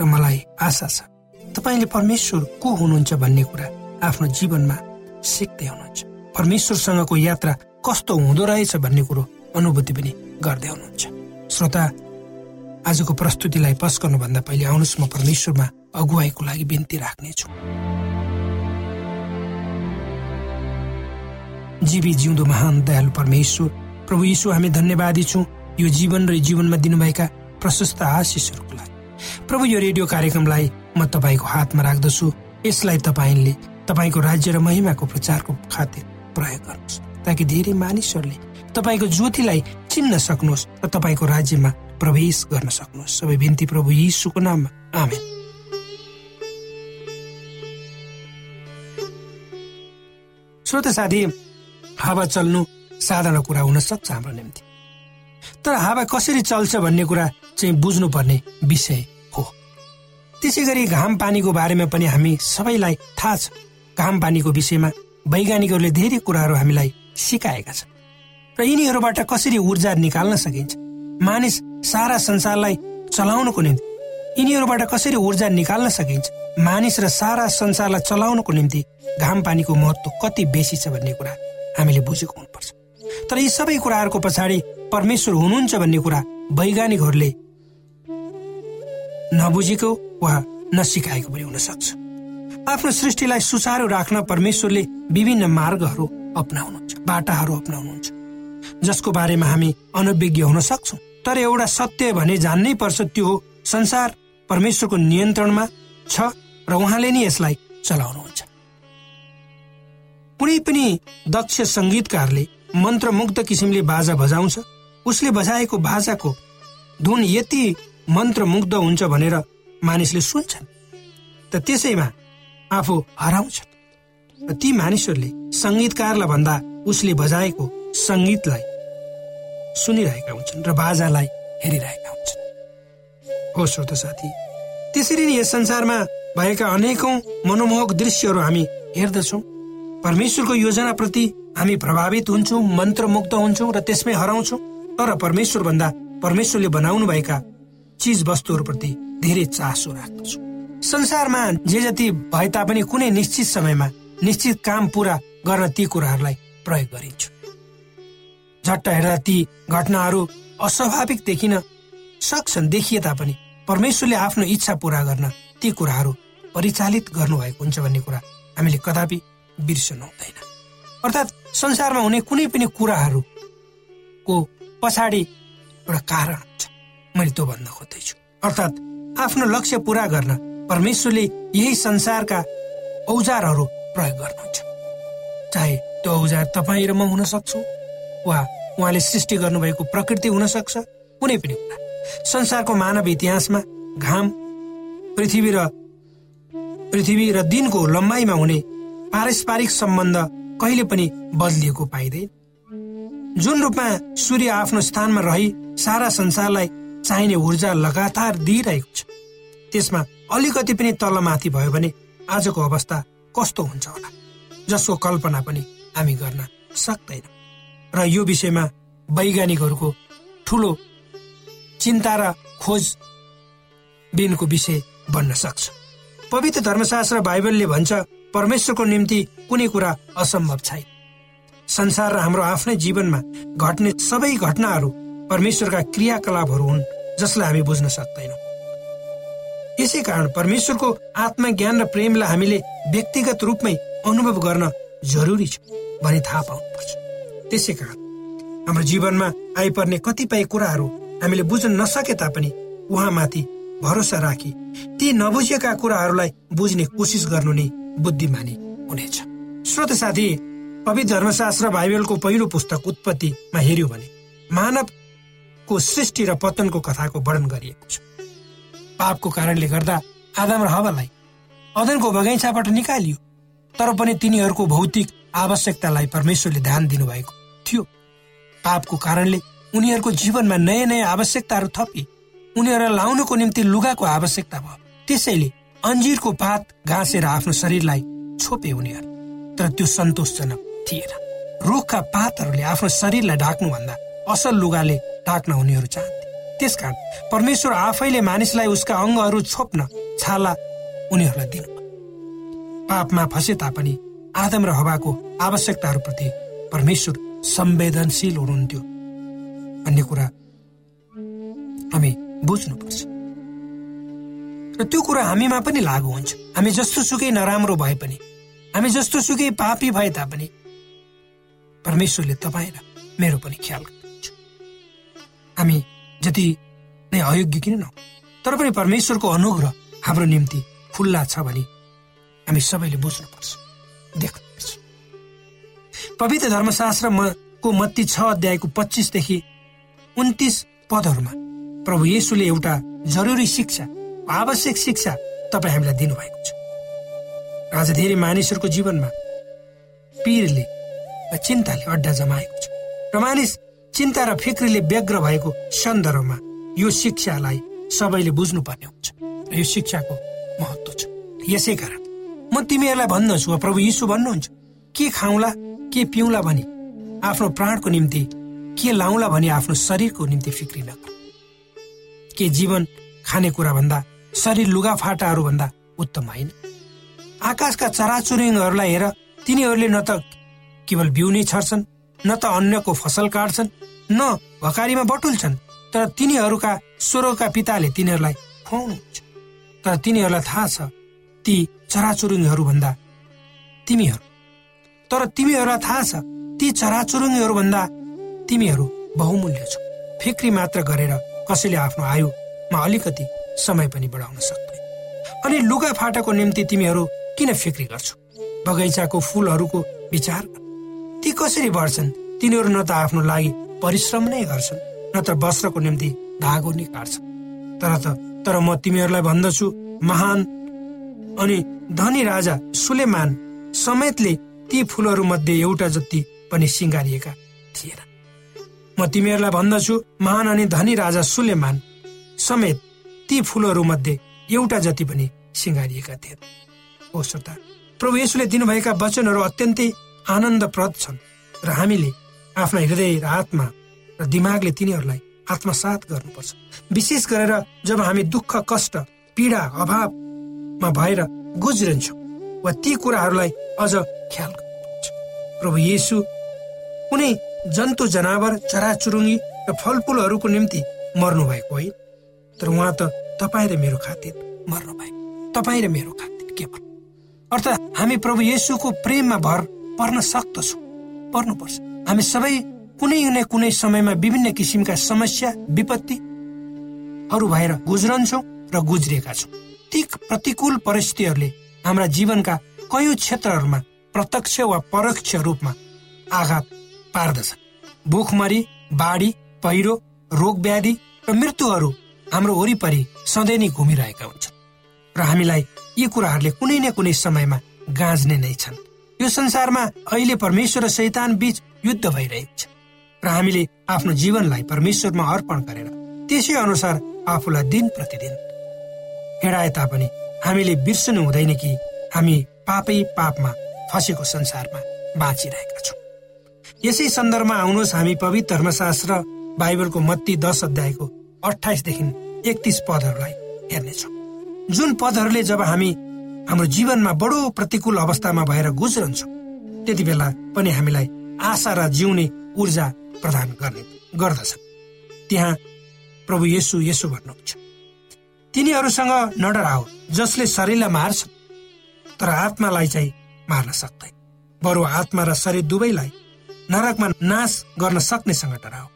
र मलाई आशा छ तपाईँले परमेश्वर को हुनुहुन्छ भन्ने कुरा आफ्नो जीवनमा सिक्दै हुनुहुन्छ। परमेश्वरसँगको यात्रा कस्तो हुँदो रहेछ भन्ने कुरो अनुभूति पनि गर्दै हुनुहुन्छ। श्रोता आजको प्रस्तुतिलाई पस्कनुभन्दा पहिले आउनुहोस् म परमेश्वरमा अगुवाईको लागि बिन्ती राख्नेछु। जीवी जिउँदो महान दयालु परमेश्वर प्रभु यीशु हामी धन्यवादी छौँ। यो जीवन र जीवनमा दिनुभएका प्रशस्त आशिषहरूको लागि। प्रभु यो रेडियो कार्यक्रमलाई म तपाईँको हातमा राख्दछु। यसलाई तपाईँले तपाईँको राज्य र महिमाको प्रचारको खातिर प्रयोग गर्नुहोस् ताकि धेरै मानिसहरूले तपाईँको ज्योतिलाई चिन्न सक्नुहोस् र तपाईँको राज्यमा प्रवेश गर्न सक्नुहोस्। सबै बिन्ती प्रभु यीशुको नाममा। आमेन। श्रोत साथी हावा चल्नु साधारण कुरा हुन सक्छ हाम्रो निम्ति। तर हावा कसरी चल्छ भन्ने कुरा चाहिँ बुझ्नुपर्ने विषय त्यसै गरी घाम पानीको बारेमा पनि हामी सबैलाई थाहा छ। घाम पानीको विषयमा वैज्ञानिकहरूले धेरै कुराहरू हामीलाई सिकाएका छन्। र यिनीहरूबाट कसरी ऊर्जा निकाल्न सकिन्छ? मानिस सारा संसारलाई चलाउनको निम्ति यिनीहरूबाट कसरी ऊर्जा निकाल्न सकिन्छ? मानिस र सारा संसारलाई चलाउनको निम्ति घाम पानीको महत्व कति बेसी छ भन्ने कुरा हामीले बुझेको हुनुपर्छ। तर यी सबै कुराहरूको पछाडि परमेश्वर हुनुहुन्छ भन्ने कुरा वैज्ञानिकहरूले नबुझेको वा नसिकाएको पनि हुन सक्छ। आफ्नो सृष्टिलाई सुचारू राख्न परमेश्वरले विभिन्न मार्गहरू अप्नाउनुहुन्छ बाटाहरू अप्नाउनुहुन्छ। जसको बारेमा हामी अनभिज्ञ हुन सक्छौँ तर एउटा सत्य भने जान्नै पर्छ त्यो हो संसार परमेश्वरको नियन्त्रणमा छ र उहाँले नै यसलाई चलाउनुहुन्छ। कुनै पनि दक्ष सङ्गीतकारले मन्त्रमुग्ध किसिमले बाजा बजाउँछ उसले बजाएको बाजाको धुन यति मन्त्रमुग्ध हुन्छ भनेर मानिसले सुन्छन् त त्यसैमा आफू हराउँछन्। ती मानिसहरूले सङ्गीतकारलाई भन्दा उसले बजाएको सङ्गीतलाई सुनिरहेका हुन्छन् र बाजालाई हेरिरहेका हुन्छन्। हो श्रोत साथी त्यसरी नै यस संसारमा भएका अनेकौं मनोमोहक दृश्यहरू हामी हेर्दछौँ। परमेश्वरको योजनाप्रति हामी प्रभावित हुन्छौँ मन्त्रमुक्त हुन्छौँ र त्यसमै हराउँछौँ। तर परमेश्वर भन्दा परमेश्वरले बनाउनु भएका चिज वस्तुहरूप्रति धेरै चासो राख्दछौँ। संसारमा जे जति भए तापनि कुनै निश्चित समयमा निश्चित काम पूरा गर्न ती कुराहरूलाई प्रयोग गरिन्छ। झट्ट हेर्दा ती घटनाहरू अस्वाभाविक देखिन सक्छन् देखिए तापनि परमेश्वरले आफ्नो इच्छा पूरा गर्न ती कुराहरू परिचालित गर्नुभएको हुन्छ भन्ने कुरा हामीले कदापि बिर्सनु हुँदैन। अर्थात् संसारमा हुने कुनै पनि कुराहरूको पछाडि एउटा कारण हुन्छ मैले त्यो भन्न खोज्दैछु। अर्थात् आफ्नो लक्ष्य पूरा गर्न परमेश्वरले यही संसारका औजारहरू प्रयोग गर्नुहुन्छ। चाहे त्यो औजार तपाईँ र म हुन सक्छौँ वा उहाँले सृष्टि गर्नुभएको प्रकृति हुन सक्छ कुनै पनि कुरा। संसारको मानव इतिहासमा घाम पृथ्वी र पृथ्वी र दिनको लम्बाइमा हुने पारस्परिक सम्बन्ध कहिले पनि बदलिएको पाइँदैन। जुन रूपमा सूर्य आफ्नो स्थानमा रही सारा संसारलाई चाहिने ऊर्जा लगातार दिइरहेको छ। त्यसमा अलिकति पनि तलमाथि भयो भने आजको अवस्था कस्तो हुन्छ होला जसको कल्पना पनि हामी गर्न सक्दैन। र यो विषयमा वैज्ञानिकहरूको ठुलो चिन्ता र खोज बिनको विषय बन्न सक्छ। पवित्र धर्मशास्त्र बाइबलले भन्छ परमेश्वरको निम्ति कुनै कुरा असम्भव छैन। संसार र हाम्रो आफ्नै जीवनमा घट्ने सबै घटनाहरू परमेश्वरका क्रियाकलापहरू हुन् जसलाई हामी बुझ्न सक्दैनौँ। यसै कारण परमेश्वरको आत्मज्ञान र प्रेमलाई हामीले व्यक्तिगत रूपमै अनुभव गर्न जरुरी छ भनी थाहा पाउनुपर्छ। त्यसै कारण हाम्रो जीवनमा आइपर्ने कतिपय कुराहरू हामीले बुझ्न नसके तापनि उहाँमाथि भरोसा राखी ती नबुझेका कुराहरूलाई बुझ्ने कोसिस गर्नु नै बुद्धिमानी हुनेछ। श्रोत साथी पवित्र धर्मशास्त्र बाइबलको पहिलो पुस्तक उत्पत्तिमा हेऱ्यो भने मानवको सृष्टि र पतनको कथाको वर्णन गरिएको छ। पापको कारणले गर्दा आदम र हवालाई अदनको बगैँचाबाट निकालियो तर पनि तिनीहरूको भौतिक आवश्यकतालाई परमेश्वरले ध्यान दिनुभएको थियो। पापको कारणले उनीहरूको जीवनमा नयाँ नयाँ आवश्यकताहरू थपे उनीहरूलाई लाउनुको निम्ति लुगाको आवश्यकता भयो। त्यसैले अन्जिरको पात घाँसेर आफ्नो शरीरलाई छोपे उनीहरू तर त्यो सन्तोषजनक थिएन। रुखका पातहरूले आफ्नो शरीरलाई ढाक्नुभन्दा असल लुगाले ढाक्न उनीहरू चाहन्थे। त्यसकारण परमेश्वर आफैले मानिसलाई उसका अङ्गहरू छोप्न छाला उनीहरूलाई दिनु। पापमा फसे तापनि आदम र हवाको आवश्यकताहरूप्रति परमेश्वर संवेदनशील हुनुहुन्थ्यो। भन्ने कुरा हामी बुझ्नुपर्छ। र त्यो कुरा हामीमा पनि लागु हुन्छ। हामी जस्तो सुकै नराम्रो भए पनि हामी जस्तो सुकै पापी भए तापनि परमेश्वरले तपाईँ र मेरो पनि ख्याल हामी जति नै अयोग्य किन न तर पनि परमेश्वरको अनुग्रह हाम्रो निम्ति खुल्ला छ भने हामी सबैले बुझ्नुपर्छ देख्नुपर्छ। पवित्र धर्मशास्त्रको मत्ती छ अध्यायको पच्चिसदेखि उन्तिस पदहरूमा प्रभु येसुले एउटा जरुरी शिक्षा आवश्यक शिक्षा तपाईँ हामीलाई दिनुभएको छ। आज धेरै मानिसहरूको जीवनमा पीरले चिन्ताले अड्डा जमाएको छ। र मानिस चिन्ता र फिक्रीले व्यग्र भएको सन्दर्भमा यो शिक्षालाई सबैले बुझ्नुपर्ने हुन्छ यो शिक्षाको महत्व छ। यसै कारण म तिमीहरूलाई भन्दछु वा प्रभु यीशु भन्नुहुन्छ के खाउँला के पिउँला भनी आफ्नो प्राणको निम्ति के लाउला भनी आफ्नो शरीरको निम्ति फिक्री नगर। के जीवन खाने कुरा भन्दा शरीर लुगाफाटाहरू भन्दा उत्तम होइन? आकाशका चराचुरुङहरूलाई हेर तिनीहरूले न त केवल बिउ नै छर्छन् न त अन्यको फसल काट्छन् न भकारीमा बटुल्छन् तर तिनीहरूका स्वरका पिताले तिनीहरूलाई खुवाउनुहुन्छ। तर तिनीहरूलाई थाहा छ ती चराचुरुङहरू भन्दा तिमीहरू। तर तिमीहरूलाई थाहा छ ती चराचुरुङहरू भन्दा तिमीहरू बहुमूल्य छौ। फिक्री मात्र गरेर कसैले आफ्नो आयुमा अलिकति समय पनि बढाउन सक्दैन। अनि लुगा फाटाको निम्ति तिमीहरू किन फिक्री गर्छौ? बगैँचाको फुलहरूको विचार ती कसरी बढ्छन्? तिनीहरू न त आफ्नो लागि परिश्रम नै गर्छन् न त वस्त्रको निम्ति धागो नै तर त तर म तिमीहरूलाई भन्दछु महान अनि धनी राजा सुलेमान समेतले ती फुलहरू मध्ये एउटा जति पनि सिँगारिएका थिएन। म तिमीहरूलाई भन्दछु महान अनि धनी राजा सुलेमान समेत ती फुलहरू मध्ये एउटा जति पनि सिँगारिएका थिए हो श्रोता प्रभु यसुले दिनुभएका वचनहरू अत्यन्तै आनन्दप्रद छन् र हामीले आफ्ना हृदय र आत्मा र दिमागले तिनीहरूलाई आत्मसात गर्नुपर्छ। विशेष गरेर जब हामी दुःख कष्ट पीडा अभावमा भएर गुज्रन्छौँ वा ती कुराहरूलाई अझ ख्याल गर्नुपर्छ। प्रभु येसु कुनै जन्तु जनावर चराचुरुङ्गी र फलफुलहरूको निम्ति मर्नु भएको होइन। तर उहाँ त तपाईँ र मेरो खातिर मर्नु भएको तपाईँ र मेरो खातिर केवल अर्थात् हामी प्रभु येसुको प्रेममा भर पर्न सक्दछौँ। पर्नुपर्छ। हामी सबै कुनै न कुनै समयमा विभिन्न किसिमका समस्या विपत्तिहरू भएर गुज्रन्छौँ र गुज्रिएका छौँ। ती प्रतिकूल परिस्थितिहरूले हाम्रा जीवनका कयौँ क्षेत्रहरूमा प्रत्यक्ष वा परोक्ष रूपमा आघात पार्दछ। भुखमरी बाढी पहिरो रोग व्याधि र मृत्युहरू हाम्रो वरिपरि सधैँ नै घुमिरहेका हुन्छन्। र हामीलाई यी कुराहरूले कुनै न कुनै समयमा गाँज्ने नै छन्। यो संसारमा अहिले परमेश्वर र शैतान बीच युद्ध भइरहेको छ र हामीले आफ्नो जीवनलाई परमेश्वरमा अर्पण गरेर त्यसै अनुसार आफूलाई दिन प्रतिदिन। हिँडाए तापनि हामीले बिर्सनु हुँदैन कि हामी पापै पापमा फसेको संसारमा बाँचिरहेका छौँ। यसै सन्दर्भमा आउनुहोस् हामी पवित्र धर्मशास्त्र बाइबलको मत्ती दश अध्यायको अठाइसदेखि एकतिस पदहरूलाई हेर्नेछौँ। जुन पदहरूले जब हामी हाम्रो जीवनमा बडो प्रतिकूल अवस्थामा भएर गुज्रन्छौँ। त्यति बेला पनि हामीलाई आशा र जिउने ऊर्जा प्रदान गर्ने गर्दछ। त्यहाँ प्रभु येसु यसो भन्नुहुन्छ। तिनीहरूसँग नडराओ जसले शरीरलाई मार्छ तर आत्मालाई चाहिँ मार्न सक्दैन बरु आत्मा र शरीर दुवैलाई नरकमा नाश गर्न सक्नेसँग डराओ।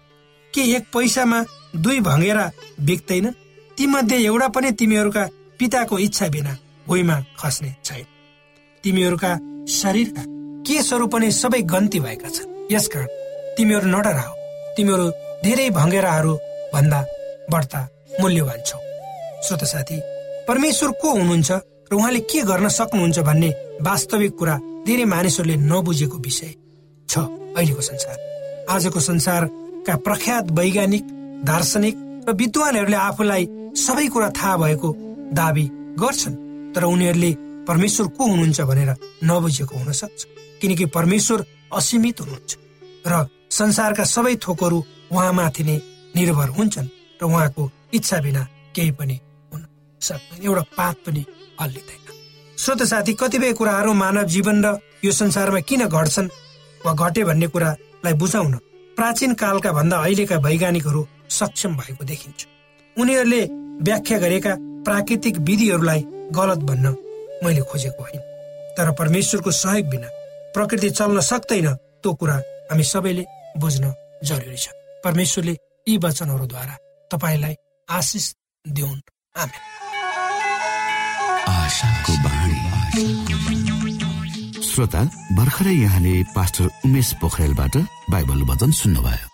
के एक पैसामा दुई भँगेरा बिक्दैन तीमध्ये एउटा पनि तिमीहरूका पिताको इच्छा बिना भुइँमा खस्ने छैन। तिमीहरूका शरीरका केसहरू पनि सबै गन्ती भएका छन्। यसकारण तिमीहरू नडराओ तिमीहरू धेरै भँगेराहरू भन्दा बढ्ता मूल्यवान छौ। श्रोत साथी परमेश्वर को हुनुहुन्छ र उहाँले के गर्न सक्नुहुन्छ भन्ने वास्तविक कुरा धेरै मानिसहरूले नबुझेको विषय छ अहिलेको संसार। आजको संसारका प्रख्यात वैज्ञानिक दार्शनिक र विद्वानहरूले आफूलाई सबै कुरा थाहा भएको दावी गर्छन्। तर उनीहरूले परमेश्वर को हुनुहुन्छ भनेर नबुझेको हुन सक्छ। किनकि परमेश्वर असीमित हुनुहुन्छ र संसारका सबै थोकहरू उहाँमाथि नै निर्भर हुन्छन् र उहाँको इच्छा बिना केही पनि हुन सक्दैन। एउटा पात पनि हल्लिँदैन। श्रोत साथी कतिपय कुराहरू मानव जीवन र यो संसारमा किन घट्छन् वा घटे भन्ने कुरालाई बुझाउन प्राचीन कालका भन्दा अहिलेका वैज्ञानिकहरू सक्षम भएको देखिन्छ। उनीहरूले व्याख्या गरेका प्राकृतिक विधिहरूलाई गलत भन्न मैले खोजेको होइन। तर परमेश्वरको सहयोग बिना प्रकृति चल्न सक्दैन त्यो कुरा हामी सबैले बुझ्न जरुरी छ। परमेश्वरले यी वचनहरूद्वारा तपाईँलाई आशिष दिउन्। श्रोता भर्खरै यहाँले पास्टर उमेश पोखरेलबाट बाइबल वचन सुन्नुभयो।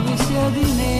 Maurício Dinei.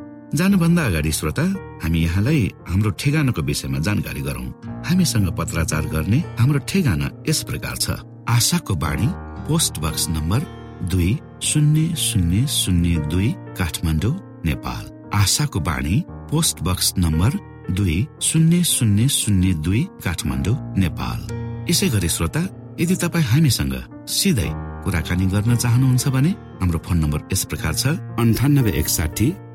जानुभन्दा अगाडि श्रोता हामी यहाँलाई हाम्रो ठेगानाको विषयमा जानकारी गरौं। हामीसँग पत्राचार गर्ने हाम्रो ठेगाना यस प्रकार छ। आशाको बाणी पोस्ट बक्स नम्बर दुई शून्य शून्य शून्य दुई काठमाडौँ नेपाल। आशाको बाणी पोस्ट बक्स नम्बर दुई शून्य शून्य शून्य दुई काठमाडौँ नेपाल। यसै गरी श्रोता यदि तपाईँ हामीसँग सिधै कुराकानी गर्न चाहनुहुन्छ भने हाम्रो फोन नम्बर यस प्रकार छ। अन्ठानब्बे एकसाठी